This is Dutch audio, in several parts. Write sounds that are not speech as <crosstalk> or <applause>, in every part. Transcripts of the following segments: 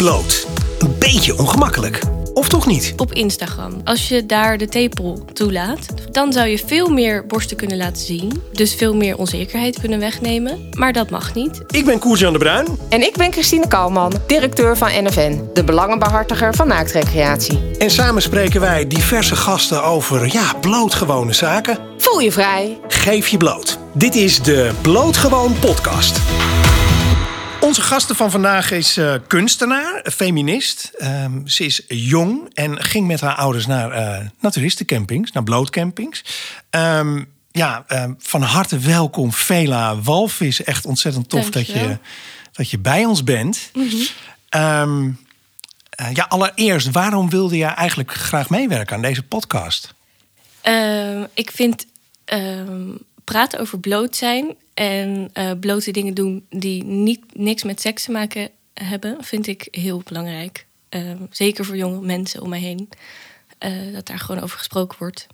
bloot. Een beetje ongemakkelijk. Of toch niet? op Instagram. Als je daar de tepel toelaat, dan zou je veel meer borsten kunnen laten zien. Dus veel meer onzekerheid kunnen wegnemen. Maar dat mag niet. Ik ben Koert-Jan de Bruin. En ik ben Christine Kouwman, directeur van NFN, de belangenbehartiger van naaktrecreatie. En samen spreken wij diverse gasten over, ja, blootgewone zaken. Voel je vrij? Geef je bloot. Dit is de Blootgewoon podcast. Onze gasten van vandaag is eh, kunstenaar, feminist. Ehm, ze is jong en ging met haar ouders naar eh naturistencampings, naar blootcampings. Ehm, ja, ehm, van harte welkom, Vela Walvis. Echt ontzettend tof dat je, dat je bij ons bent. Ehm, eh, ja, allereerst, waarom wilde je eigenlijk graag meewerken aan deze podcast? Ik vind praten over bloot zijn en eh, blote dingen doen die niet, niks met seks te maken hebben, vind ik heel belangrijk. Ehm, zeker voor jonge mensen om mij heen. eh, dat daar gewoon over gesproken wordt.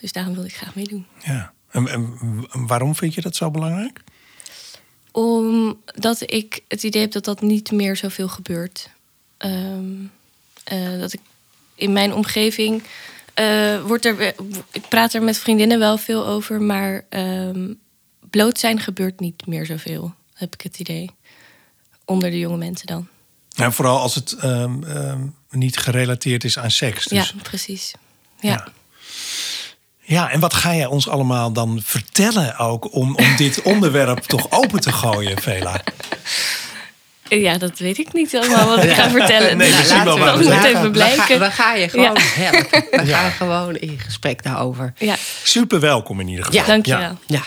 Dus daarom wil ik graag meedoen. Ja. En, en waarom vind je dat zo belangrijk? Omdat ik het idee heb dat dat niet meer zoveel gebeurt. Ehm, eh, dat ik in mijn omgeving eh, wordt er. Ik praat er met vriendinnen wel veel over, maar ehm, bloot zijn gebeurt niet meer zoveel, heb ik het idee. Onder de jonge mensen dan. Nou, vooral als het ehm, ehm, niet gerelateerd is aan seks. Dus, Ja, precies. Ja. Ja. Ja, en wat ga jij ons allemaal dan vertellen ook om, om dit <laughs> onderwerp toch open te gooien, Vela? Ja. dat weet ik niet allemaal wat ik ga vertellen. Nee, Dus we zien wel dat we moet even We, blijken. gaan, we gaan je gewoon Ja. helpen. We <laughs> Ja. gaan gewoon in gesprek daarover. Ja, Super welkom in ieder geval. Ja, dankjewel. Ja.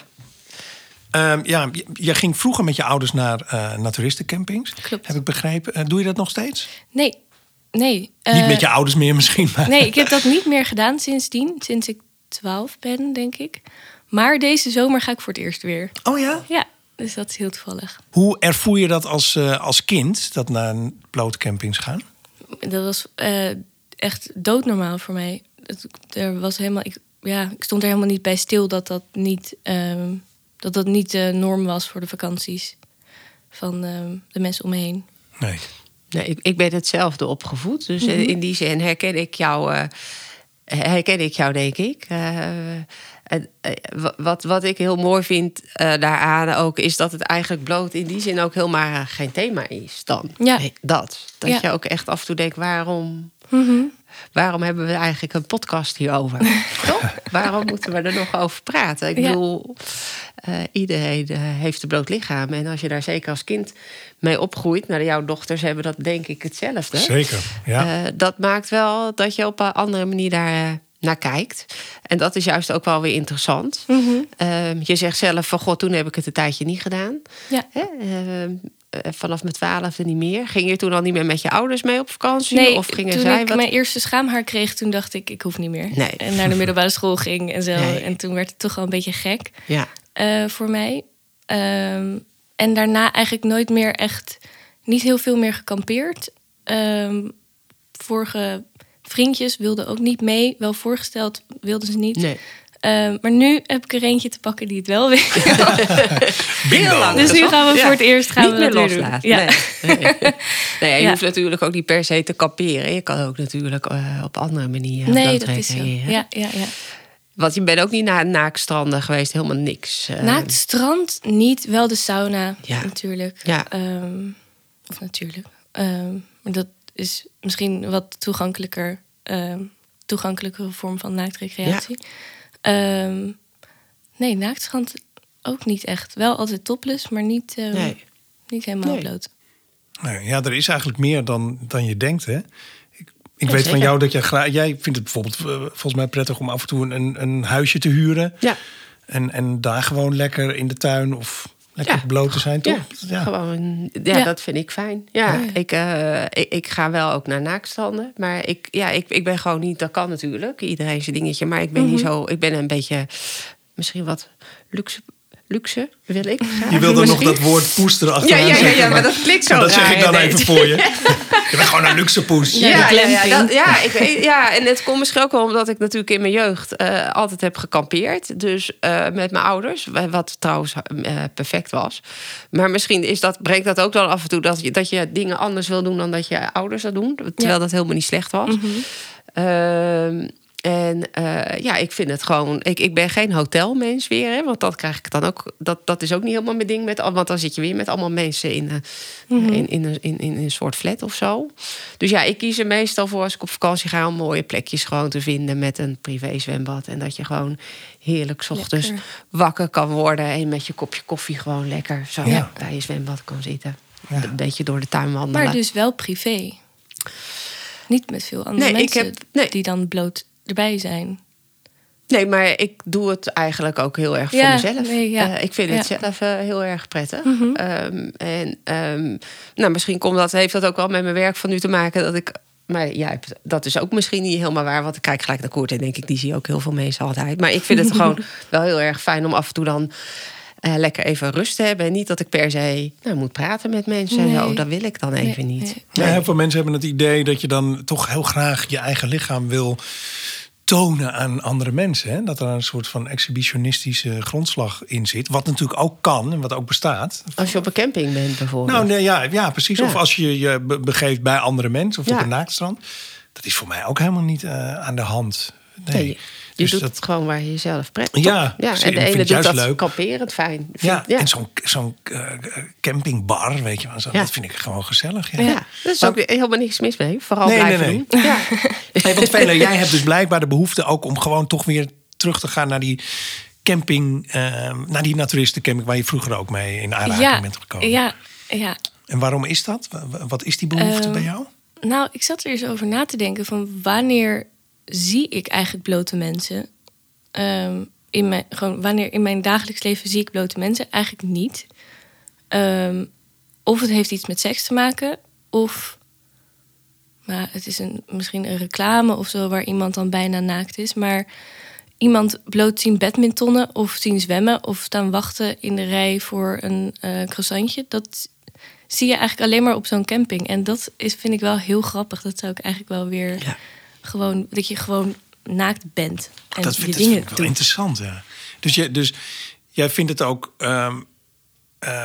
Ehm, ja, je, je ging vroeger met je ouders naar eh naturistencampings. Klopt. Heb ik begrepen. Eh, doe je dat nog steeds? Nee, nee. niet eh, met je ouders meer misschien, maar... Nee, ik heb dat niet meer gedaan sindsdien. Sinds ik 12 ben, denk ik. Maar deze zomer ga ik voor het eerst weer. Oh ja? Ja, dus dat is heel toevallig. Hoe ervoer je dat als, eh, als kind, dat naar een blootcampings gaan? Dat was eh, echt doodnormaal voor mij. Het, er was helemaal, ik, ja, ik stond er helemaal niet bij stil dat dat niet, ehm, dat dat niet de norm was voor de vakanties van ehm, de mensen om me heen. Nee. Nee, ik, ik ben hetzelfde opgevoed. Dus Mhm. eh, in die zin herken ik jou, eh, herken ik jou denk ik. Eh, wat, wat ik heel mooi vind eh, daaraan ook... is dat het eigenlijk bloot in die zin ook helemaal eh, geen thema is dan. Ja. Dat. Dat Ja. je ook echt af en toe denkt, waarom... Mhm. Waarom hebben we eigenlijk een podcast hierover? <laughs> Toch? Waarom moeten we er nog over praten? Ik Ja. bedoel, eh, iedereen heeft een bloot lichaam. En als je daar zeker als kind mee opgroeit... nou, jouw dochters hebben dat denk ik hetzelfde. Zeker, ja. Eh, dat maakt wel dat je op een andere manier daar eh, naar kijkt. En dat is juist ook wel weer interessant. Mhm. Ehm, je zegt zelf van, god, toen heb ik het een tijdje niet gedaan. Ja. Hè? Ehm, eh, vanaf mijn twaalfde niet meer. Ging je toen al niet meer met je ouders mee op vakantie? Nee, of gingen toen zij ik wat... mijn eerste schaamhaar kreeg, toen dacht ik, ik hoef niet meer. Nee. En naar de middelbare school ging en zo. Nee. En toen werd het toch wel een beetje gek. Ja. eh, voor mij. Ehm, en daarna eigenlijk nooit meer echt, niet heel veel meer gekampeerd. Vorige vriendjes wilden ook niet mee. Wel voorgesteld, wilden ze niet. Nee. Ehm, maar nu heb ik er eentje te pakken die het wel wil. <laughs> Bingo! lang. dus nu gaan we Ja. voor het eerst gaan niet we meer loslaten. doen. Ja. Nee, nee. <laughs> nee je Ja. hoeft natuurlijk ook niet per se te kamperen. Je kan ook natuurlijk eh, op andere manieren Nee, dat is zo. Ja, ja, ja. Want je bent ook niet naar naakstranden geweest, helemaal niks. Na het strand niet, wel de sauna Ja. natuurlijk. Ja. Ehm, of natuurlijk. Ehm, maar dat is misschien een wat toegankelijker, ehm toegankelijkere vorm van naaktrecreatie. Ehm, nee, naaktstrand ook niet echt. Wel altijd topless, maar niet, ehm, Nee. niet helemaal Nee. bloot. Nee, ja, er is eigenlijk meer dan, dan je denkt, hè? Ik, Ja, weet van jou dat jij graag... Jij vindt het bijvoorbeeld eh, volgens mij prettig om af en toe een, een huisje te huren. Ja. En, en daar gewoon lekker in de tuin of lekker Ja. bloot te zijn, toch? Ja, gewoon. Ja, Ja. dat vind ik fijn. Ja, Ja. Ik, eh, ik, ik ga wel ook naar naaktstanden. Maar ik, ja, ik, ik ben gewoon niet... Dat kan natuurlijk, iedereen zijn dingetje. Maar ik ben niet zo... Ik ben een beetje... Misschien wat luxe luxe, wil ik Je wilde nog dat woord poester achteraan Ja, ja, ja, ja, maar dat klinkt zo Dat zeg ik dan even voor je. <laughs> Je bent gewoon een luxe poes. Ja, Ja, ja, ik weet, ja, en het komt misschien ook wel omdat ik natuurlijk in mijn jeugd eh, altijd heb gekampeerd. Dus eh, met mijn ouders, wat trouwens eh, perfect was. Maar misschien is dat, brengt dat ook dan af en toe dat je, dat je dingen anders wil doen dan dat je ouders dat doen. Terwijl dat helemaal niet slecht was. En eh, ja, ik vind het gewoon. Ik, ik ben geen hotelmens weer, hè, want dat krijg ik dan ook. Dat, dat is ook niet helemaal mijn ding. Met, al- want dan zit je weer met allemaal mensen in, eh, in, in, een- in, in een soort flat of zo. Dus ja, ik kies er meestal voor als ik op vakantie ga om mooie plekjes gewoon te vinden met een privé zwembad. En dat je gewoon heerlijk 's ochtends Lekker. wakker kan worden en met je kopje koffie gewoon lekker zo Ja. bij je zwembad kan zitten. Ja. Een beetje door de tuin wandelen. Maar dus wel privé. Niet met veel andere Nee, ik mensen heb- nee. die dan bloot erbij zijn. Nee, maar ik doe het eigenlijk ook heel erg voor Ja, mezelf. nee, ja. Eh, ik vind het Ja. zelf eh, heel erg prettig. Mhm. Ehm, en ehm, nou, misschien komt dat, heeft dat ook wel met mijn werk van nu te maken dat ik. Maar ja, dat is ook misschien niet helemaal waar. Want ik kijk gelijk naar Koert en denk ik, die zie ook heel veel mensen altijd. Maar ik vind het <laughs> gewoon wel heel erg fijn om af en toe dan eh, lekker even rust te hebben. En niet dat ik per se nou, moet praten met mensen. Nee. zo. dat wil ik dan even Nee, niet. nee. Ja, heel veel mensen hebben het idee dat je dan toch heel graag je eigen lichaam wil tonen aan andere mensen. Hè? Dat er een soort van exhibitionistische grondslag in zit. Wat natuurlijk ook kan en wat ook bestaat. Als je op een camping bent bijvoorbeeld. Nou, nee, ja, ja, precies. Ja. Of als je je be- begeeft bij andere mensen of Ja. op een naaktstrand. Dat is voor mij ook helemaal niet eh, aan de hand. Nee. Nee, je Dus doet dat- het gewoon waar je jezelf prettig Ja. En de ene het doet juist dat leuk. kamperend fijn. Ja, en zo'n zo'n eh, campingbar, weet je wel. Zo, Ja. Dat vind ik gewoon gezellig. Ja. Ja, daar is ook helemaal niks mis mee. Vooral Nee, blijven nee, nee. doen. Ja. <laughs> Want Vele, jij hebt dus blijkbaar de behoefte ook om gewoon toch weer terug te gaan naar die camping, eh, naar die naturistencamping waar je vroeger ook mee in aanraking Ja, bent gekomen. ja, ja. En waarom is dat? Wa- wa- Wat is die behoefte Eh, bij jou? Nou, ik zat er eens over na te denken van wanneer zie ik eigenlijk blote mensen? Ehm, in mijn, gewoon, wanneer in mijn dagelijks leven zie ik blote mensen? Eigenlijk niet. Ehm, of het heeft iets met seks te maken, of maar het is een, misschien een reclame of zo waar iemand dan bijna naakt is. Maar iemand bloot zien badmintonnen of zien zwemmen of staan wachten in de rij voor een eh croissantje. Dat zie je eigenlijk alleen maar op zo'n camping. En dat is, vind ik wel heel grappig. Dat zou ik eigenlijk wel weer Ja. Gewoon, dat je gewoon naakt bent. En dat je vind, dat dingen vind ik wel doet. interessant. Ja. Dus, je, dus jij vindt het ook,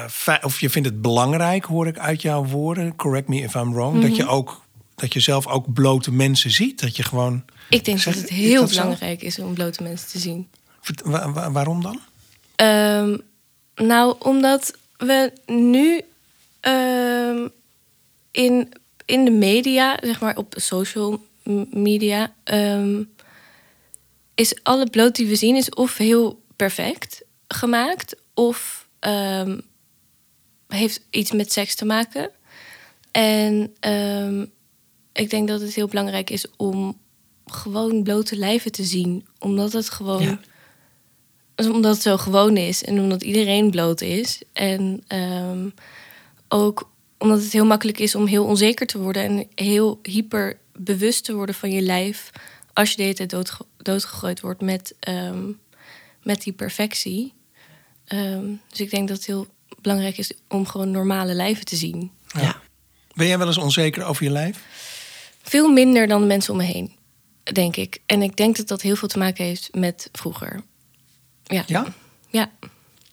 fi- of je vindt het belangrijk, hoor ik uit jouw woorden, correct me if I'm wrong, dat je Mhm. ook dat je zelf ook blote mensen ziet. Dat je gewoon. Ik denk Zeg- dat het is heel zo? belangrijk is om blote mensen te zien. Vert- wa- wa- waarom dan? Ehm, nou, omdat we nu ehm, in, in de media, zeg maar op social media, ehm, is alle bloot die we zien is of heel perfect gemaakt, of ehm, heeft iets met seks te maken. En ehm, ik denk dat het heel belangrijk is om gewoon blote lijven te zien, omdat het gewoon Ja. dus omdat het zo gewoon is en omdat iedereen bloot is. En ook omdat het heel makkelijk is om heel onzeker te worden en heel hyper bewust te worden van je lijf. Als je de hele tijd doodge- doodgegooid wordt met, ehm, met die perfectie. Ehm, dus ik denk dat het heel belangrijk is om gewoon normale lijven te zien. Ja. Ben jij wel eens onzeker over je lijf? Veel minder dan de mensen om me heen, denk ik. En ik denk dat dat heel veel te maken heeft met vroeger. Ja. Ja? Ja.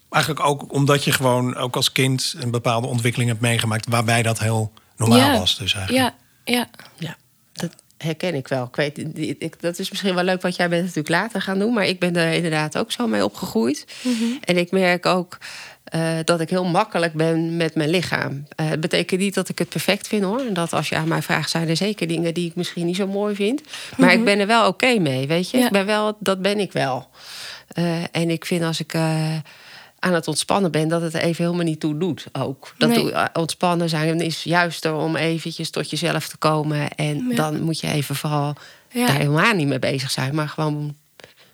Eigenlijk ook omdat je gewoon ook als kind een bepaalde ontwikkeling hebt meegemaakt waarbij dat heel normaal Ja. was. Dus eigenlijk. Ja, ja. Ja, dat herken ik wel. Ik weet, ik, dat is misschien wel leuk wat jij bent natuurlijk later gaan doen. Maar ik ben er inderdaad ook zo mee opgegroeid. En ik merk ook eh, dat ik heel makkelijk ben met mijn lichaam. Eh, Het betekent niet dat ik het perfect vind hoor. En dat als je aan mij vraagt, zijn er zeker dingen die ik misschien niet zo mooi vind. Maar ik ben er wel oké mee, weet je. Ja. Ik ben wel, dat ben ik wel. Eh, en ik vind als ik... aan het ontspannen ben, dat het er even helemaal niet toe doet ook. Dat Nee. doe- eh, ontspannen zijn is juist er om eventjes tot jezelf te komen. En Ja. dan moet je even vooral Ja. daar helemaal niet mee bezig zijn. Maar gewoon,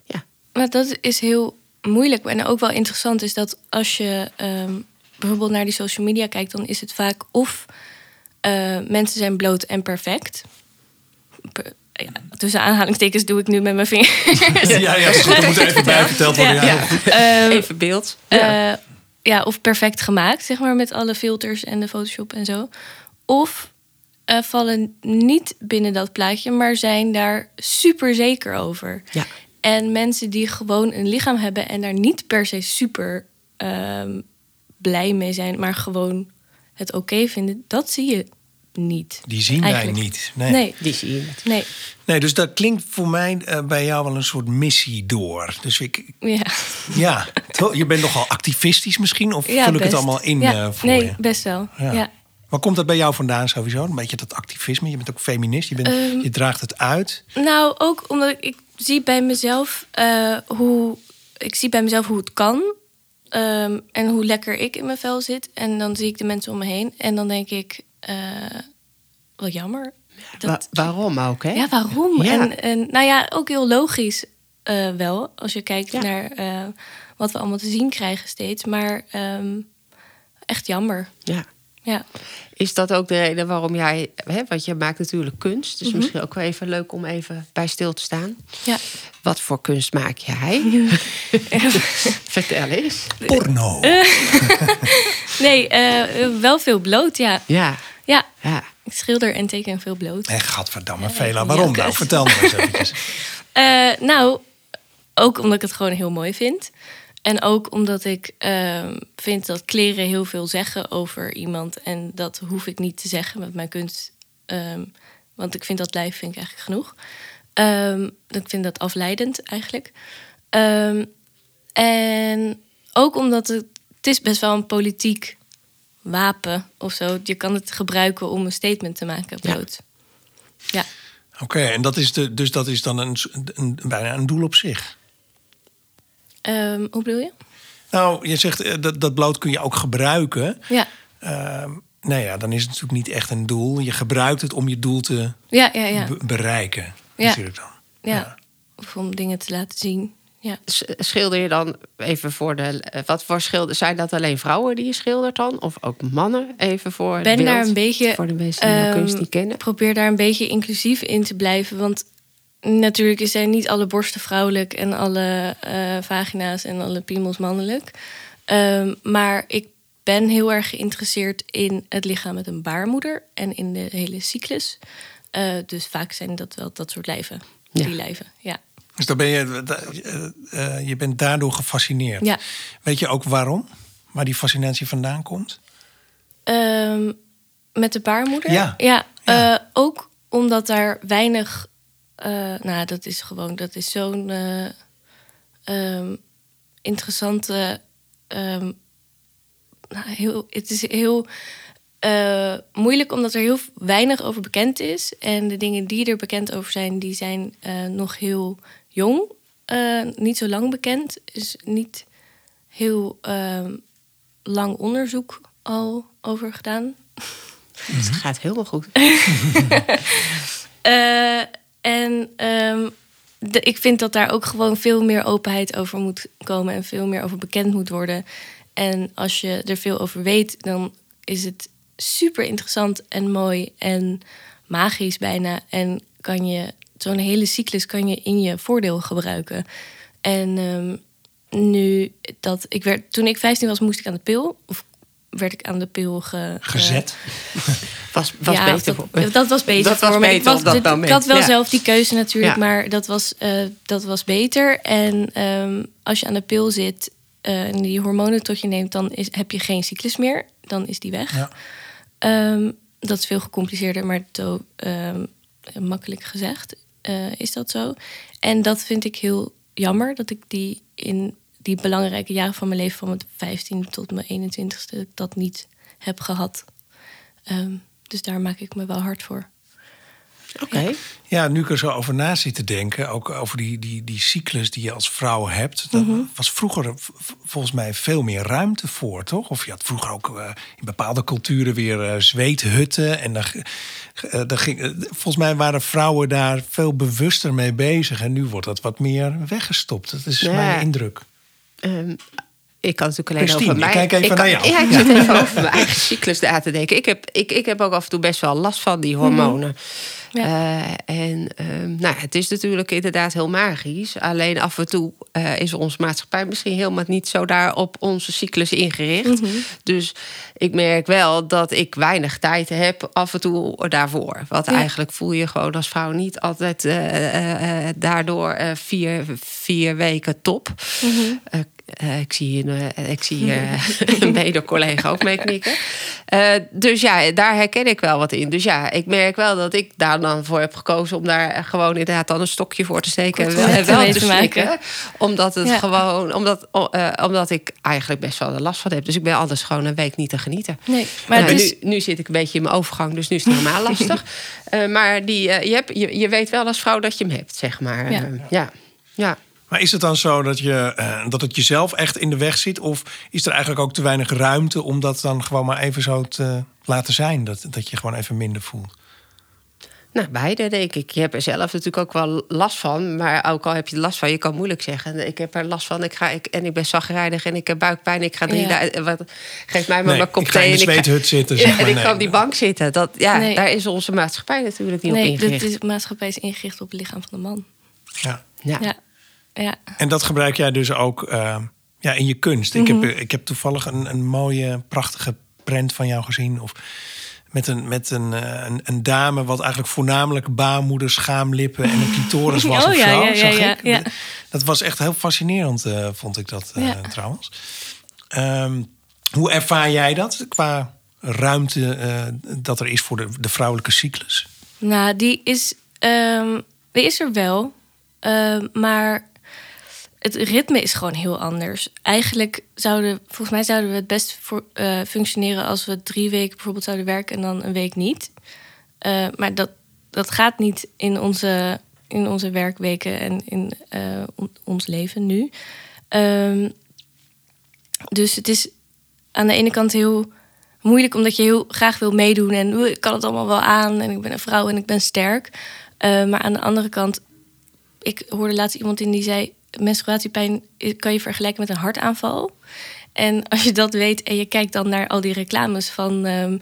ja. Maar dat is heel moeilijk. En ook wel interessant is dat als je ehm, bijvoorbeeld naar die social media kijkt, dan is het vaak of eh, mensen zijn bloot en perfect. Ja, tussen aanhalingstekens doe ik nu met mijn vingers. <laughs> Ja, ja, moet er even bij verteld worden. Ja. Ja. Ehm, Even beeld. ja. ja, of perfect gemaakt, zeg maar, met alle filters en de Photoshop en zo. Of eh, vallen niet binnen dat plaatje, maar zijn daar super zeker over. Ja. En mensen die gewoon een lichaam hebben en daar niet per se super ehm, blij mee zijn, maar gewoon het oké vinden, dat zie je niet. Die zien wij niet. Nee. Nee, Die zie je niet. nee. Nee, dus dat klinkt voor mij eh, bij jou wel een soort missie door. Dus ik, Ja, ja, toch? je bent nogal activistisch misschien? Of ja vul ik het allemaal in Ja, eh, voor Nee, je? best wel. Ja. Ja. Waar komt dat bij jou vandaan sowieso? Een beetje dat activisme. Je bent ook feminist. Je, bent, Ehm, je draagt het uit. Nou, ook omdat ik, ik zie bij mezelf eh, hoe ik zie bij mezelf hoe het kan. ehm, en hoe lekker ik in mijn vel zit. En dan zie ik de mensen om me heen. En dan denk ik, eh, wat jammer. Wa- waarom ook, hè? ja, waarom? Ja. En, en nou ja, ook heel logisch eh, wel. Als je kijkt Ja. naar eh, wat we allemaal te zien krijgen steeds. Maar ehm, echt jammer. Ja. Ja. Is dat ook de reden waarom jij... Hè, want je maakt natuurlijk kunst. Mhm. Dus misschien ook wel even leuk om even bij stil te staan. ja. Wat voor kunst maak jij? <laughs> <laughs> Vertel eens. Porno. <laughs> Nee, eh, wel veel bloot, ja. Ja, Ja, ja. ik schilder en teken veel bloot. En gadverdamme, Ja, Vela. Waarom nou? Vertel me eens <laughs> eventjes. Eh, nou, ook omdat ik het gewoon heel mooi vind. En ook omdat ik ehm, vind dat kleren heel veel zeggen over iemand. En dat hoef ik niet te zeggen met mijn kunst. Ehm, want ik vind dat lijf vind ik eigenlijk genoeg. Ehm, ik vind dat afleidend eigenlijk. En ook omdat het, het is best wel een politiek wapen of zo. Je kan het gebruiken om een statement te maken Ja. bloot. Ja. Oké, en dat is de, dus dat is dan een, een, bijna een doel op zich. Ehm, hoe bedoel je? Nou, je zegt eh, dat, dat bloot kun je ook gebruiken. Ja. Ehm nou ja, dan is het natuurlijk niet echt een doel. Je gebruikt het om je doel te Ja, ja, ja. be- bereiken. Ja. Natuurlijk dan. Ja. Of om dingen te laten zien. Ja. Schilder je dan even voor de. eh, Wat voor schilder? Zijn dat alleen vrouwen die je schildert dan? Of ook mannen? Even voor. ben beeld, daar een beetje. Voor de mensen die jouw ehm, kunst niet kennen. Probeer daar een beetje inclusief in te blijven. Want natuurlijk zijn niet alle borsten vrouwelijk en alle eh, vagina's en alle piemels mannelijk. Ehm, maar ik ben heel erg geïnteresseerd in het lichaam met een baarmoeder en in de hele cyclus. Eh, dus vaak zijn dat wel dat soort lijven. Ja. Die lijven, ja. Dus dan ben je, eh, je bent daardoor gefascineerd. Ja. Weet je ook waarom? Waar die fascinatie vandaan komt? Ehm, met de baarmoeder? Ja. Ja, Ja. eh, ook omdat daar weinig... eh, nou, dat is gewoon... Dat is zo'n eh, ehm, interessante... ehm, nou, heel, het is heel moeilijk omdat er heel weinig over bekend is. En de dingen die er bekend over zijn, die zijn nog heel jong. Eh, niet zo lang bekend. Is niet heel ehm, lang onderzoek al over gedaan. <laughs> Het gaat helemaal goed. <laughs> Eh, en ehm, de, ik vind dat daar ook gewoon veel meer openheid over moet komen en veel meer over bekend moet worden. En als je er veel over weet, dan is het super interessant en mooi en magisch bijna. En kan je zo'n hele cyclus kan je in je voordeel gebruiken. En ehm, nu dat ik werd, toen ik 15 was, moest ik aan de pil. Of werd ik aan de pil ge, ge- Gezet? <laughs> Was, was ja, beter dat, voor. dat was beter Dat was voor me. Ik beter dat ik moment, had wel ja. zelf die keuze natuurlijk, Ja. maar dat was, eh, dat was beter. En ehm, als je aan de pil zit eh, en die hormonen tot je neemt, dan is, heb je geen cyclus meer. Dan is die weg. Ja. Ehm, dat is veel gecompliceerder, maar zo ehm, makkelijk gezegd eh, is dat zo. En dat vind ik heel jammer dat ik die in die belangrijke jaren van mijn leven, van mijn 15 tot mijn 21ste, dat niet heb gehad. Ehm, dus daar maak ik me wel hard voor. Oké. Ja, nu ik er zo over na zit te denken, ook over die, die, die cyclus die je als vrouw hebt. Daar Mhm. was vroeger volgens mij veel meer ruimte voor, toch? Of je had vroeger ook eh, in bepaalde culturen weer eh, zweethutten. En dan, dan ging, volgens mij waren vrouwen daar veel bewuster mee bezig. En nu wordt dat wat meer weggestopt. Dat is Ja. mijn indruk. Ehm, ik kan natuurlijk alleen Christine, over ik mij. kijk even kan, naar jou. Ja, ik zit even over mijn eigen <laughs> cyclus na te denken. Ik heb, ik, ik heb ook af en toe best wel last van die hormonen. Ja. Eh, en ehm, nou, het is natuurlijk inderdaad heel magisch. Alleen af en toe eh, is onze maatschappij misschien helemaal niet zo daar op onze cyclus ingericht. Dus ik merk wel dat ik weinig tijd heb af en toe daarvoor. Want Ja. eigenlijk voel je gewoon als vrouw niet altijd eh, eh, eh, daardoor eh, vier, vier weken top. Eh, eh, ik zie eh, ik zie hier <laughs> een mede-collega ook mee knikken. Eh, dus ja, daar herken ik wel wat in. Dus ja, ik merk wel dat ik daar dan voor heb gekozen om daar gewoon inderdaad dan een stokje voor te steken en Kort wel, en wel mee te te maken. Omdat het Ja. gewoon, omdat, o- eh, omdat ik eigenlijk best wel er last van heb. Dus ik ben anders gewoon een week niet te genieten. Nee, maar Nou, nu, nu zit ik een beetje in mijn overgang, dus nu is het helemaal <laughs> lastig. Eh, maar die, eh, je, hebt, je, je weet wel als vrouw dat je hem hebt, zeg maar. Ja. Eh, ja. ja. Maar is het dan zo dat, je, eh, dat het jezelf echt in de weg zit? Of is er eigenlijk ook te weinig ruimte om dat dan gewoon maar even zo te laten zijn? Dat, dat je gewoon even minder voelt? Nou, beide denk ik. Je hebt er zelf natuurlijk ook wel last van. Maar ook al heb je er last van, je kan moeilijk zeggen. Ik heb er last van ik ga, ik, en ik ben zagrijnig en ik heb buikpijn. Ik ga drie Ja. dagen... Wat, geef mij maar Nee, mijn kop ik ga in thee de zweethut zitten, <laughs> zeg maar. en ik Nee. kan op die bank zitten. Dat, ja, Nee. Daar is onze maatschappij natuurlijk niet op nee, ingericht. dit is, de maatschappij is ingericht op het lichaam van de man. Ja. Ja. Ja, ja. En dat gebruik jij dus ook eh, ja, in je kunst. Ik, Mhm. heb, ik heb toevallig een, een mooie, prachtige prent van jou gezien. Of met een, met een, eh, een, een dame, wat eigenlijk voornamelijk baarmoeder, schaamlippen en een clitoris was. <laughs> Oh, of ja, zo, ja, ja, zag ja, ik. ja. Dat was echt heel fascinerend, eh, vond ik dat eh, trouwens. Ehm, hoe ervaar jij dat qua ruimte dat er is voor de, de vrouwelijke cyclus? Nou, die is, ehm, die is er wel. Ehm, maar het ritme is gewoon heel anders. Eigenlijk zouden, volgens mij zouden we het best voor, eh, functioneren als we drie weken bijvoorbeeld zouden werken en dan een week niet. Eh, maar dat, dat gaat niet in onze, in onze werkweken en in eh, on- ons leven nu. Ehm, dus het is aan de ene kant heel moeilijk omdat je heel graag wil meedoen en "Oeh, ik kan het allemaal wel aan en ik ben een vrouw en ik ben sterk. Maar aan de andere kant, ik hoorde laatst iemand in die zei: menstruatiepijn kan je vergelijken met een hartaanval. En als je dat weet en je kijkt dan naar al die reclames van ehm,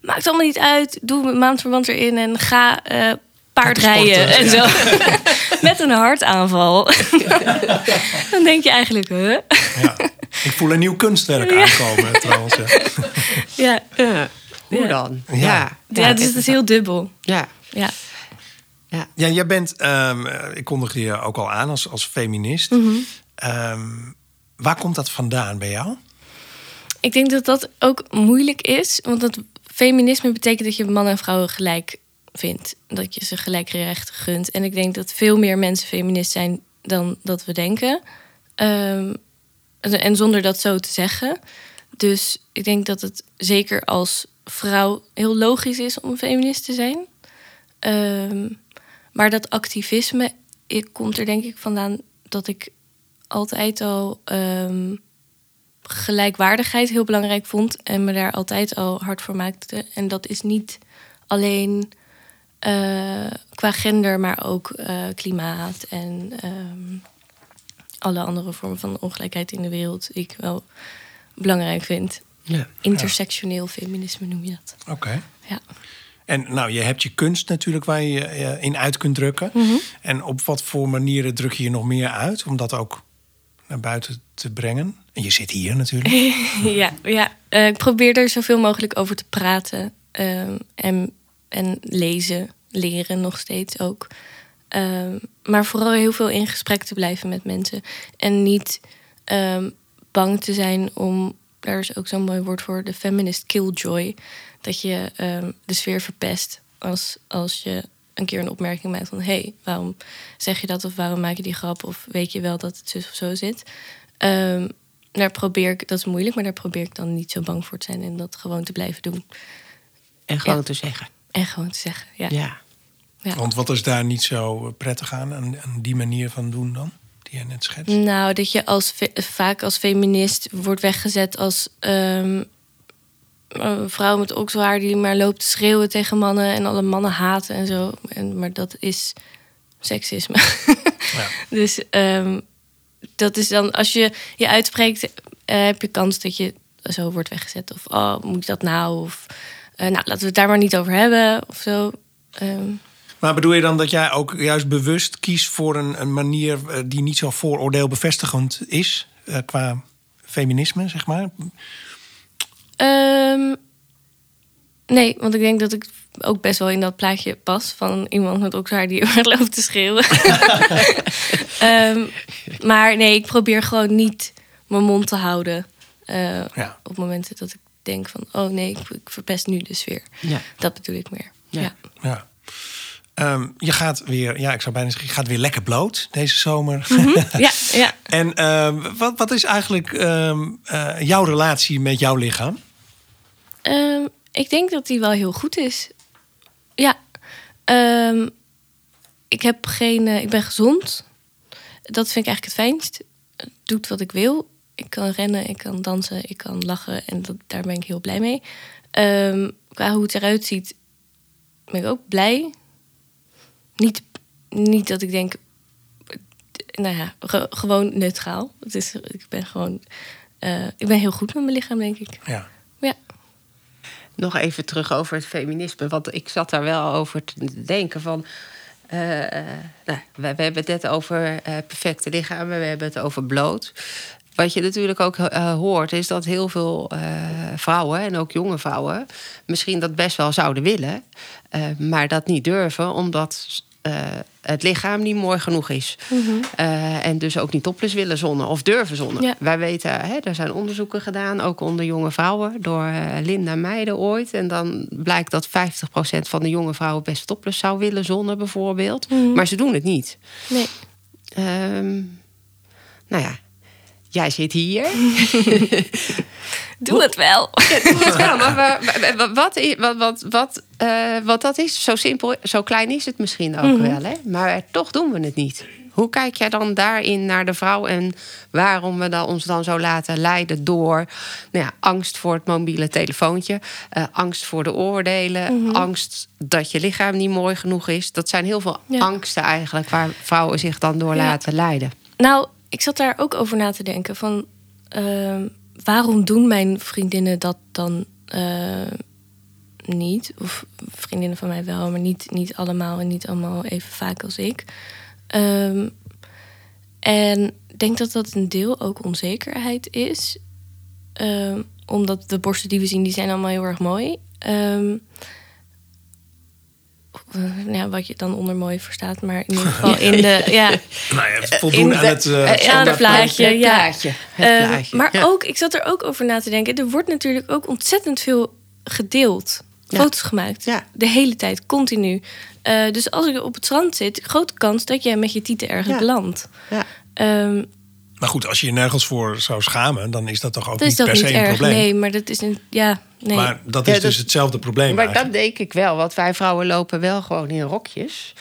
maakt allemaal niet uit, doe een maandverband erin en ga eh, paardrijden en zo. <laughs> met een hartaanval. <laughs> dan denk je eigenlijk, huh? Ja. Ik voel een nieuw kunstwerk aankomen trouwens. ja. ja. Ja. Hoe dan? Ja. Ja. Ja, dus het is heel dubbel. Ja. Ja. Ja. Ja, jij bent, ehm, eh, ik kondigde je ook al aan als, als feminist. Ehm, waar komt dat vandaan bij jou? Ik denk dat dat ook moeilijk is. Want dat feminisme betekent dat je mannen en vrouwen gelijk vindt. Dat je ze gelijk recht gunt. En ik denk dat veel meer mensen feminist zijn dan dat we denken. Ehm, en- zonder dat zo te zeggen. Dus ik denk dat het zeker als vrouw heel logisch is om feminist te zijn. Maar dat activisme ik, komt er denk ik vandaan dat ik altijd al ehm, gelijkwaardigheid heel belangrijk vond en me daar altijd al hard voor maakte. En dat is niet alleen eh, qua gender, maar ook eh, klimaat en ehm, alle andere vormen van ongelijkheid in de wereld die ik wel belangrijk vind. Ja. Intersectioneel feminisme noem je dat. Oké. Ja. En nou, je hebt je kunst natuurlijk waar je je in uit kunt drukken. En op wat voor manieren druk je je nog meer uit om dat ook naar buiten te brengen? En je zit hier natuurlijk. <laughs> ja, ja. Eh, ik probeer er zoveel mogelijk over te praten. ehm, en, en lezen, leren nog steeds ook. Ehm, maar vooral heel veel in gesprek te blijven met mensen. En niet ehm, bang te zijn om... Daar is ook zo'n mooi woord voor, de feminist killjoy. Dat je ehm, de sfeer verpest als, als je een keer een opmerking maakt van... hé, hey, waarom zeg je dat of waarom maak je die grap? Of weet je wel dat het zus of zo zit? Ehm, daar probeer ik, dat is moeilijk, maar daar probeer ik dan niet zo bang voor te zijn en dat gewoon te blijven doen. En gewoon Ja. te zeggen. En gewoon te zeggen, ja. Ja. ja. Want wat is daar niet zo prettig aan, aan, aan die manier van doen dan? Die je net schetst. Nou, dat je als vaak als feminist wordt weggezet als ehm, een vrouw met okselhaar die maar loopt te schreeuwen tegen mannen en alle mannen haten en zo. En, maar dat is seksisme. <laughs> Ja. Dus ehm, dat is dan als je je uitspreekt eh, heb je kans dat je zo wordt weggezet. Of oh, moet ik dat nou? Of eh, nou, laten we het daar maar niet over hebben. Of zo. Ehm, Maar bedoel je dan dat jij ook juist bewust kiest voor een, een manier eh, die niet zo vooroordeelbevestigend is qua feminisme, zeg maar? Ehm, nee, want ik denk dat ik ook best wel in dat plaatje pas van iemand met okselhaar die <laughs> heel loopt te schreeuwen. <laughs> Ehm, maar nee, ik probeer gewoon niet mijn mond te houden eh, Ja. op momenten dat ik denk van, oh nee, ik, ik verpest nu de sfeer. Ja. Dat bedoel ik meer. Ja. Ja. Ja. Ehm, je gaat weer, ja, ik zou bijna zeggen, je gaat weer lekker bloot deze zomer. Ja, ja. <laughs> en ehm, wat, wat is eigenlijk ehm, eh, jouw relatie met jouw lichaam? Ehm, ik denk dat die wel heel goed is. Ja. Ehm, ik heb geen. eh, ik ben gezond. Dat vind ik eigenlijk het fijnst. Het doet wat ik wil. Ik kan rennen, ik kan dansen, ik kan lachen. En dat, daar ben ik heel blij mee. Ehm, qua hoe het eruit ziet, ben ik ook blij. Niet, niet dat ik denk. Nou ja, ge- gewoon neutraal. Het is, ik ben gewoon. eh, ik ben heel goed met mijn lichaam, denk ik. Ja. Ja. Nog even terug over het feminisme. Want ik zat daar wel over te denken van... eh, nou, we, we hebben het net over eh, perfecte lichamen. We hebben het over bloot. Wat je natuurlijk ook hoort, is dat heel veel vrouwen... en ook jonge vrouwen misschien dat best wel zouden willen... maar dat niet durven, omdat... eh, het lichaam niet mooi genoeg is. Eh, en dus ook niet topless willen zonnen of durven zonnen. Ja. Wij weten, hè, er zijn onderzoeken gedaan, ook onder jonge vrouwen, door eh, Linda Meijden ooit. En dan blijkt dat 50% van de jonge vrouwen best topless zou willen zonnen, bijvoorbeeld. Maar ze doen het niet. Nee. Ehm, nou ja, jij zit hier. <laughs> Doe het wel. Ja, <laughs> maar wa- wa- wa- wat, wat, wat, wat, eh, wat dat is, zo simpel, zo klein is het misschien ook wel. Hè? Maar toch doen we het niet. Hoe kijk jij dan daarin naar de vrouw en waarom we dan ons dan zo laten leiden door nou ja, angst voor het mobiele telefoontje, eh, angst voor de oordelen, angst dat je lichaam niet mooi genoeg is? Dat zijn heel veel Ja. angsten eigenlijk waar vrouwen zich dan door laten leiden. Nou, ik zat daar ook over na te denken van ehm, waarom doen mijn vriendinnen dat dan eh, niet? Of vriendinnen van mij wel, maar niet, niet allemaal en niet allemaal even vaak als ik. Ehm, en ik denk dat dat een deel ook onzekerheid is. Ehm, omdat de borsten die we zien, die zijn allemaal heel erg mooi. Nou ja, wat je dan onder mooi verstaat, maar in ieder <laughs> geval in de... Ja, <laughs> Nou ja, voldoen aan het... eh, eh, aan het standaard plaatje, Het ja. plaatje, het Eh, plaatje, maar ja. ook, ik zat er ook over na te denken. Er wordt natuurlijk ook ontzettend veel gedeeld. Ja. Foto's gemaakt. Ja. De hele tijd, continu. Eh, dus als ik op het strand zit, grote kans dat jij met je tieten ergens Ja. belandt. Ja. Maar goed, als je je nergens voor zou schamen, dan is dat toch ook dat niet per niet se een erg. probleem. Nee, maar dat is een. Ja, nee. Maar dat Ja, is dat- dus hetzelfde probleem Maar dat denk ik wel, want wij vrouwen lopen wel gewoon in rokjes.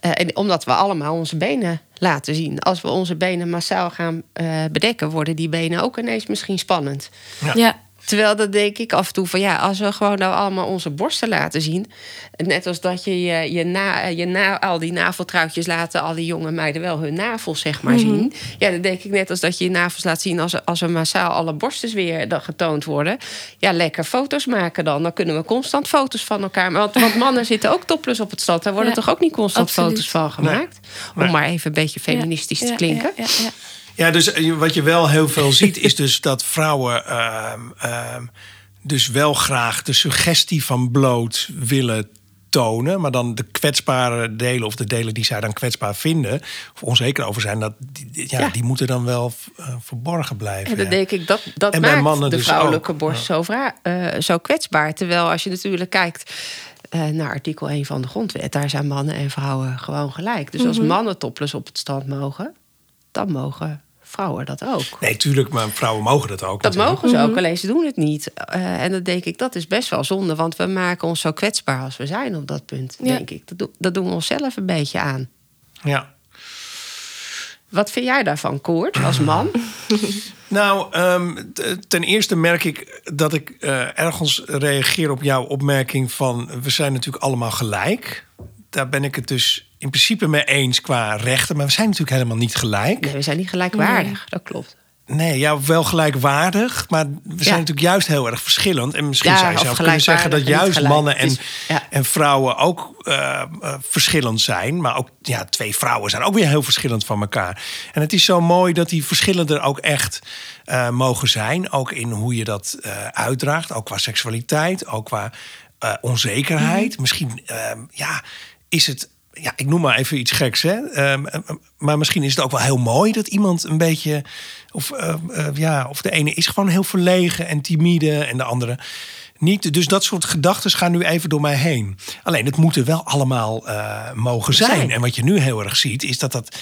Eh, en omdat we allemaal onze benen laten zien. Als we onze benen massaal gaan eh, bedekken, worden die benen ook ineens misschien spannend. ja. Terwijl dat denk ik af en toe van ja, als we gewoon nou allemaal onze borsten laten zien. Net als dat je je, je, na, je na, al die naveltruitjes laten al die jonge meiden wel hun navels zeg maar zien. Ja, dan denk ik net als dat je je navels laat zien als, er- als er massaal alle borsten weer dan getoond worden. Ja, lekker foto's maken dan. Dan kunnen we constant foto's van elkaar. Want, want <laughs> mannen zitten ook topless op het stad. Daar worden Ja, toch ook niet constant absoluut. foto's van gemaakt? Om maar even een beetje feministisch Ja, te ja, klinken. Ja, ja, ja. Dus eh, wat je wel heel veel ziet, is dus <laughs> dat vrouwen ehm, ehm, dus wel graag de suggestie van bloot willen tonen, maar dan de kwetsbare delen of de delen die zij dan kwetsbaar vinden of onzeker over zijn, dat die, ja, Ja. die moeten dan wel eh, verborgen blijven. En dan ja. denk ik, dat, dat En maakt mannen de dus vrouwelijke ook. borst zo, eh, zo kwetsbaar. Terwijl als je natuurlijk kijkt eh, naar artikel 1 van de grondwet... daar zijn mannen en vrouwen gewoon gelijk. Dus Mhm. als mannen topless op het strand mogen... dan mogen vrouwen dat ook. Nee, tuurlijk, maar vrouwen mogen dat ook. Dat natuurlijk. mogen ze ook, alleen ze doen het niet. Eh, en dat denk ik, dat is best wel zonde. Want we maken ons zo kwetsbaar als we zijn op dat punt, Ja. denk ik. Dat, dat doen we onszelf een beetje aan. Ja. Wat vind jij daarvan, Koert, als man? <clears throat> Nou, ehm, ten eerste merk ik dat ik eh, ergens reageer op jouw opmerking van we zijn natuurlijk allemaal gelijk. Daar ben ik het dus in principe mee eens qua rechten, maar we zijn natuurlijk helemaal niet gelijk. Nee, we zijn niet gelijkwaardig, dat klopt. Nee, ja, wel gelijkwaardig. Maar we zijn natuurlijk juist heel erg verschillend. En misschien Ja, zou je zelf kunnen zeggen dat juist mannen en, ja. en vrouwen ook eh, eh, verschillend zijn. Maar ook ja, twee vrouwen zijn ook weer heel verschillend van elkaar. En het is zo mooi dat die verschillen er ook echt eh, mogen zijn. Ook in hoe je dat uitdraagt. Ook qua seksualiteit, ook qua onzekerheid. Mhm. Misschien eh, ja, is het ja, ik noem maar even iets geks, hè. Ehm, eh, maar misschien is het ook wel heel mooi dat iemand een beetje... Of, eh, eh, ja, of de ene is gewoon heel verlegen en timide en de andere niet. Dus dat soort gedachten gaan nu even door mij heen. Alleen, het moeten wel allemaal eh, mogen zijn. Zijn. En wat je nu heel erg ziet, is dat dat...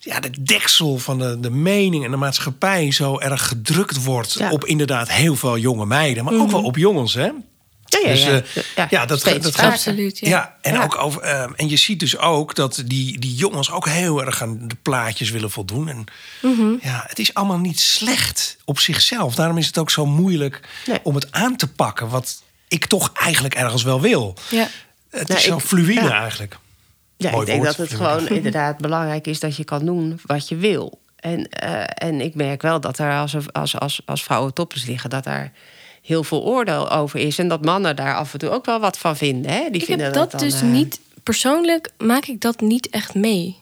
Ja, de deksel van de, de mening en de maatschappij zo erg gedrukt wordt... Ja. op inderdaad heel veel jonge meiden. Maar ook wel op jongens, hè. Ja, ja, Dus, ja. eh, Ja, ja, dat, steeds dat vaker. Absoluut, ja. Ja, en, Ja. Ook over, eh, en je ziet dus ook dat die, die jongens ook heel erg aan de plaatjes willen voldoen. En Mhm. ja, het is allemaal niet slecht op zichzelf. Daarom is het ook zo moeilijk Nee. om het aan te pakken. Wat ik toch eigenlijk ergens wel wil. Ja. Het Nou, is zo ik- fluïde ja. eigenlijk. Ja, Mooi ik denk woord, dat het gewoon <laughs> inderdaad belangrijk is dat je kan doen wat je wil. En, eh, en ik merk wel dat er als, als, als, als vrouwen toppers liggen, dat daar heel veel oordeel over is. En dat mannen daar af en toe ook wel wat van vinden. Hè? Die Ik vinden heb dat dan, dus eh, niet... Persoonlijk maak ik dat niet echt mee.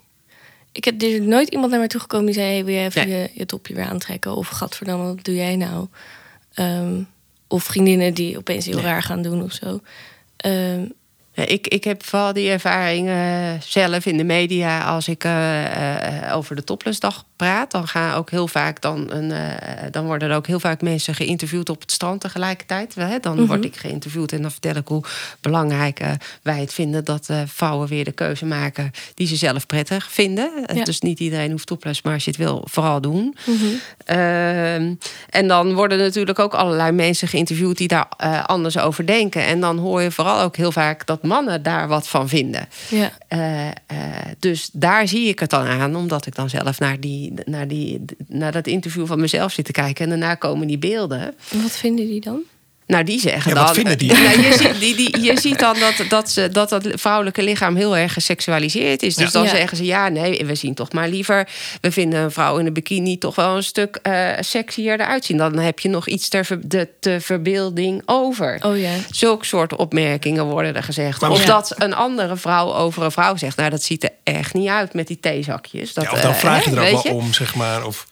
Ik heb er is nooit iemand naar mij toegekomen die zei... Hey, wil je even Nee. je, je topje weer aantrekken? Of gadverdamme, wat doe jij nou? Ehm, of vriendinnen die opeens heel raar gaan doen of zo. Ehm, Ik, ik heb vooral die ervaring eh, zelf in de media. Als ik eh, eh, over de toplessdag praat, dan gaan ook heel vaak dan, een, dan worden er ook heel vaak mensen geïnterviewd op het strand tegelijkertijd. Hè? Dan word ik geïnterviewd en dan vertel ik hoe belangrijk wij het vinden dat vrouwen weer de keuze maken die ze zelf prettig vinden. Ja. Dus niet iedereen hoeft topless, maar als je het wil, vooral doen. Ehm, en dan worden natuurlijk ook allerlei mensen geïnterviewd die daar anders over denken. En dan hoor je vooral ook heel vaak dat mannen daar wat van vinden. ja. Eh, eh, dus daar zie ik het dan aan, omdat ik dan zelf naar, die, naar, die, naar dat interview van mezelf zit te kijken. En daarna komen die beelden. En wat vinden die dan? Nou, die zeggen Ja, dan. wat vinden die? <laughs> Nou, je, ziet, die, die, je ziet dan dat, dat, ze, dat dat vrouwelijke lichaam heel erg geseksualiseerd is. Dus Ja. dan Ja. zeggen ze: ja, nee, we zien toch maar liever. We vinden een vrouw in een bikini toch wel een stuk eh sexier eruit zien. Dan heb je nog iets ter, ver- de, te verbeelding over. Oh ja. Zulke soort opmerkingen worden er gezegd. Maar of dat een andere vrouw over een vrouw zegt: Nou, dat ziet er echt niet uit met die theezakjes. Dat, Ja, of dan eh, vraag je hè, er ook wel om, zeg maar. Of,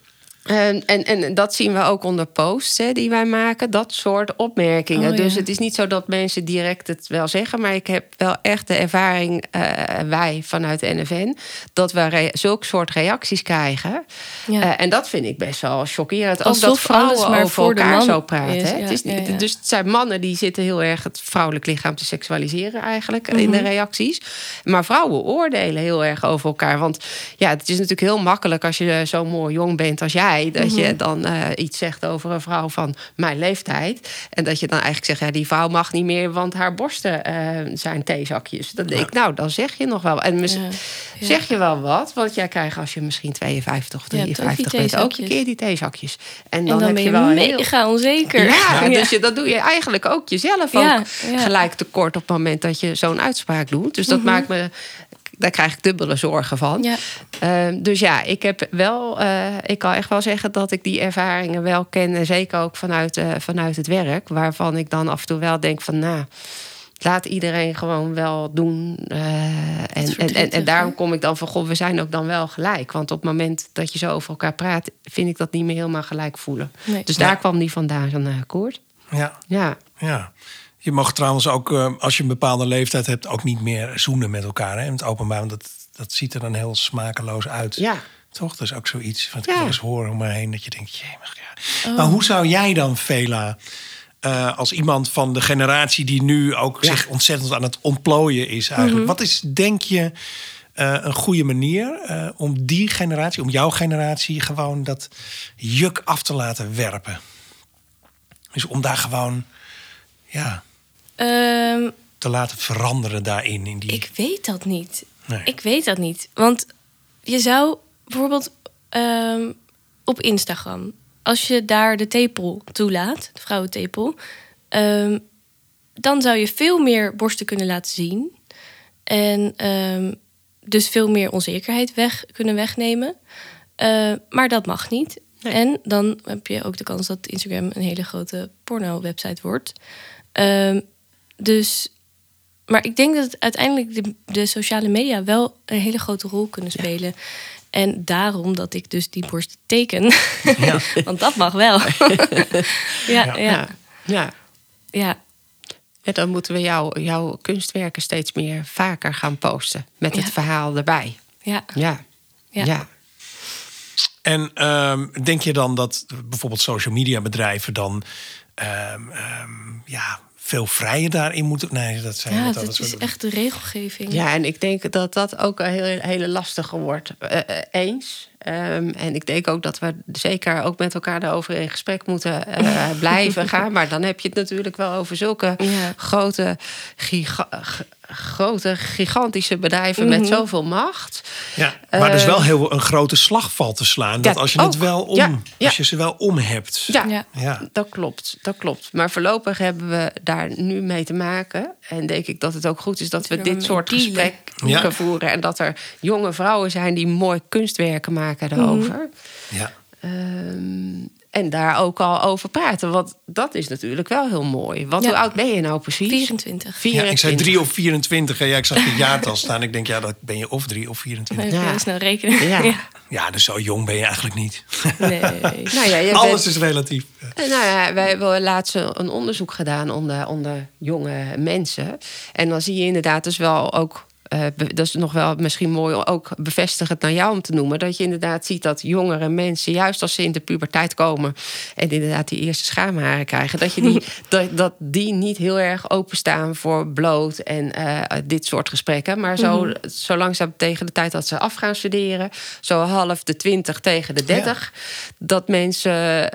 en, en, en dat zien we ook onder posts hè, die wij maken. Dat soort opmerkingen. Oh, ja. Dus het is niet zo dat mensen direct het wel zeggen. Maar ik heb wel echt de ervaring, eh, wij vanuit de NFN... dat we zulke soort reacties krijgen. Ja. Eh, en dat vind ik best wel chockerend. Ook Alsof dat vrouwen maar over voor elkaar zo praten. is, hè. ja, het is, niet-. Dus het zijn mannen die zitten heel erg het vrouwelijk lichaam te seksualiseren... eigenlijk in Mhm. de reacties. Maar vrouwen oordelen heel erg over elkaar. Want ja, het is natuurlijk heel makkelijk als je zo mooi jong bent als jij... dat Mhm. je dan eh, iets zegt over een vrouw van mijn leeftijd. En dat je dan eigenlijk zegt, ja, die vrouw mag niet meer... want haar borsten eh, zijn theezakjes. Dan denk ik, nou, dan zeg je nog wel. En mis- Ja. Ja. zeg je wel wat, want jij krijgt als je misschien 52 of Ja, toch die 53 bent... ook een keer die theezakjes. En En dan, dan, heb ben je wel heel... mega onzeker. <laughs> Ja, dus je, dat doe je eigenlijk ook jezelf ook gelijk tekort op het moment dat je zo'n uitspraak doet. Dus dat maakt me, daar krijg ik dubbele zorgen van. Ja. Ehm, dus ja, ik heb wel, eh, ik kan echt wel zeggen dat ik die ervaringen wel ken. En zeker ook vanuit, eh, vanuit het werk, waarvan ik dan af en toe wel denk van, nou. Laat iedereen gewoon wel doen. eh, en, en, en, en daarom kom ik dan van, goh, we zijn ook dan wel gelijk. Want op het moment dat je zo over elkaar praat, vind ik dat niet meer helemaal gelijk voelen. Nee. Dus daar Ja. kwam die vandaan, zo'n akkoord. ja, Ja. ja. Je mag trouwens ook, eh, als je een bepaalde leeftijd hebt... ook niet meer zoenen met elkaar hè, in het openbaar. Want dat, dat ziet er dan heel smakeloos uit. Ja. Toch? Dat is ook zoiets wat ik Ja. eens hoor om me heen. Dat je denkt, jemig, ja. Maar hoe zou jij dan, Vela... eh, als iemand van de generatie die nu ook Ja. zich ontzettend aan het ontplooien is eigenlijk. Wat is, denk je, eh, een goede manier om die generatie, om jouw generatie, gewoon dat juk af te laten werpen? Dus om daar gewoon, ja, Ehm, te laten veranderen daarin. In die... ik weet dat niet. Nee. Ik weet dat niet. Want je zou bijvoorbeeld ehm, op Instagram, als je daar de tepel toelaat, de vrouwentepel, ehm, dan zou je veel meer borsten kunnen laten zien. En dus veel meer onzekerheid weg kunnen wegnemen. Eh, maar dat mag niet. Nee. En dan heb je ook de kans dat Instagram een hele grote porno-website wordt. Dus, maar ik denk dat uiteindelijk de, de sociale media wel een hele grote rol kunnen spelen. En daarom dat ik dus die borst teken. Ja. <laughs> Want dat mag wel. <laughs> ja, ja, ja, Ja. ja. ja. En dan moeten we jou, jouw kunstwerken steeds meer vaker gaan posten. Met het verhaal erbij. ja. Ja. Ja. ja. En ehm, denk je dan dat bijvoorbeeld social media bedrijven dan ehm, ehm, ja, veel vrijer daarin moeten? Nee, dat zijn Ja, dat is echt de regelgeving. Ja, en ik denk dat dat ook een hele, hele lastige wordt. Eh, eh, eens. Ehm, en ik denk ook dat we zeker ook met elkaar daarover in gesprek moeten eh, <laughs> blijven gaan. Maar dan heb je het natuurlijk wel over zulke Ja. grote, giga- g- grote, gigantische bedrijven met Mhm. zoveel macht. Ja, maar dus Eh, wel heel een grote slag valt te slaan. Dat Ja, als je het wel om, Ja, ja. als je ze wel om hebt. Ja, Ja. Ja. Dat klopt, dat klopt. Maar voorlopig hebben we daar nu mee te maken. En denk ik dat het ook goed is dat we dit soort gesprekken Ja. voeren. En dat er jonge vrouwen zijn die mooi kunstwerken maken daarover. Ja. Ehm, en daar ook al over praten. Want dat is natuurlijk wel heel mooi. Want Ja. hoe oud ben je nou precies? 24. ja, ik zei 24. 3 of 24. En ja, ik zag het jaartal staan. Ik denk, ja, dat ben je of 3 of 24. Even Ja. snel rekenen. Ja. Ja. Ja, dus zo jong ben je eigenlijk niet. Nee. <laughs> Nou ja, je Alles bent- is relatief. Nou ja, wij hebben laatst een onderzoek gedaan onder, onder jonge mensen. En dan zie je inderdaad dus wel ook. Eh, dat is nog wel misschien mooi om ook bevestigend naar jou om te noemen. Dat je inderdaad ziet dat jongere mensen, juist als ze in de puberteit komen. en inderdaad die eerste schaamharen krijgen. dat, je die, <laughs> dat, dat die niet heel erg openstaan voor bloot en eh, dit soort gesprekken. Maar zo, zo langzaam tegen de tijd dat ze af gaan studeren. zo half de twintig tegen de dertig. dat mensen.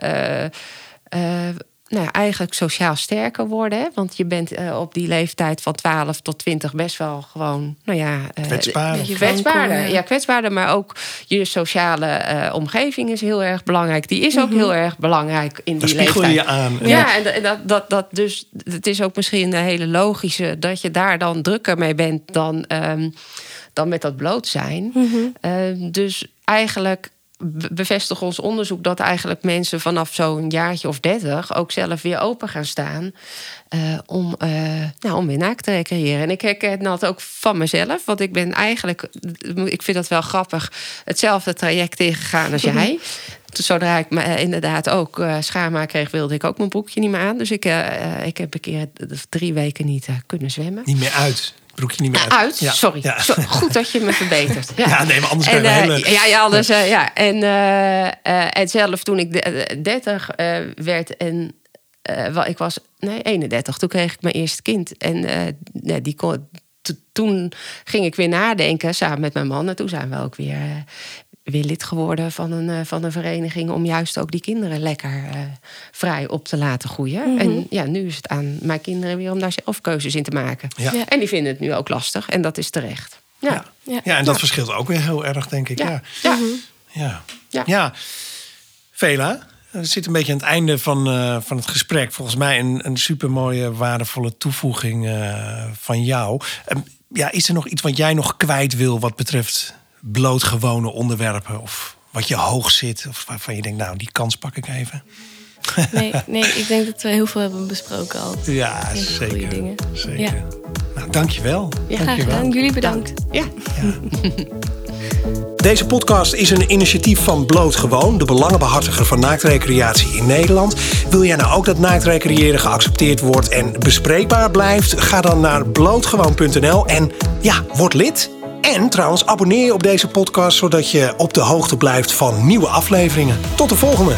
eh, nou, eigenlijk sociaal sterker worden. Hè? Want je bent eh, op die leeftijd van 12 tot 20 best wel gewoon, nou ja, eh, Kwetsbaar. Beetje kwetsbaarder. ja. Kwetsbaarder, maar ook je sociale eh, omgeving is heel erg belangrijk. Die is ook Mhm. heel erg belangrijk in Daar die spiegel je leeftijd. je aan. Ja, en dat- en dat, dat, dat dus, het is ook misschien een hele logische dat je daar dan drukker mee bent dan, ehm, dan met dat bloot zijn. Mhm. Ehm, dus eigenlijk bevestigt ons onderzoek dat eigenlijk mensen vanaf zo'n jaartje of dertig ook zelf weer open gaan staan eh, om, eh, nou, om weer naakt te recreëren. En ik herken dat ook van mezelf, want ik ben eigenlijk, ik vind dat wel grappig, hetzelfde traject ingegaan als jij. Zodra ik me eh, inderdaad ook schaamhaar kreeg, wilde ik ook mijn broekje niet meer aan. Dus ik, ik heb een keer drie weken niet kunnen zwemmen. Niet meer uit. Broekje niet meer uit. Uit, Ja. sorry. Ja. Goed dat je me verbetert. Ja, Ja, nee, maar anders en, krijg je eh, hele- Ja, ja, anders, eh, ja. En, eh, eh, en zelf toen ik de- eh, 30 eh, werd en eh, ik was nee, 31, toen kreeg ik mijn eerste kind. En eh, nee, die kon, to- toen ging ik weer nadenken samen met mijn man. En toen zijn we ook weer, eh, weer lid geworden van een, eh, van een vereniging... om juist ook die kinderen lekker eh, vrij op te laten groeien. En ja, nu is het aan mijn kinderen weer om daar zelf keuzes in te maken. Ja. Ja. En die vinden het nu ook lastig. En dat is terecht. Ja. Ja. Ja. Ja, en dat verschilt ook weer heel erg, denk ik. Ja. Ja. Ja. Ja. Ja. Ja. Vela, we zitten een beetje aan het einde van, eh, van het gesprek. Volgens mij een, een supermooie, waardevolle toevoeging eh, van jou. Ehm, ja, is er nog iets wat jij nog kwijt wil wat betreft blootgewone onderwerpen? Of wat je hoog zit? Of waarvan je denkt, nou, die kans pak ik even. Nee, nee, ik denk dat we heel veel hebben besproken al. Ja, goede zeker. dingen. zeker. Ja. Nou, dankjewel. Ja, Graag gedaan. Jullie bedankt. Ja. <laughs> Deze podcast is een initiatief van Blootgewoon, de belangenbehartiger van naaktrecreatie in Nederland. Wil jij nou ook dat naaktrecreëren geaccepteerd wordt en bespreekbaar blijft? Ga dan naar blootgewoon.nl en ja, word lid. En trouwens, abonneer je op deze podcast zodat je op de hoogte blijft van nieuwe afleveringen. Tot de volgende!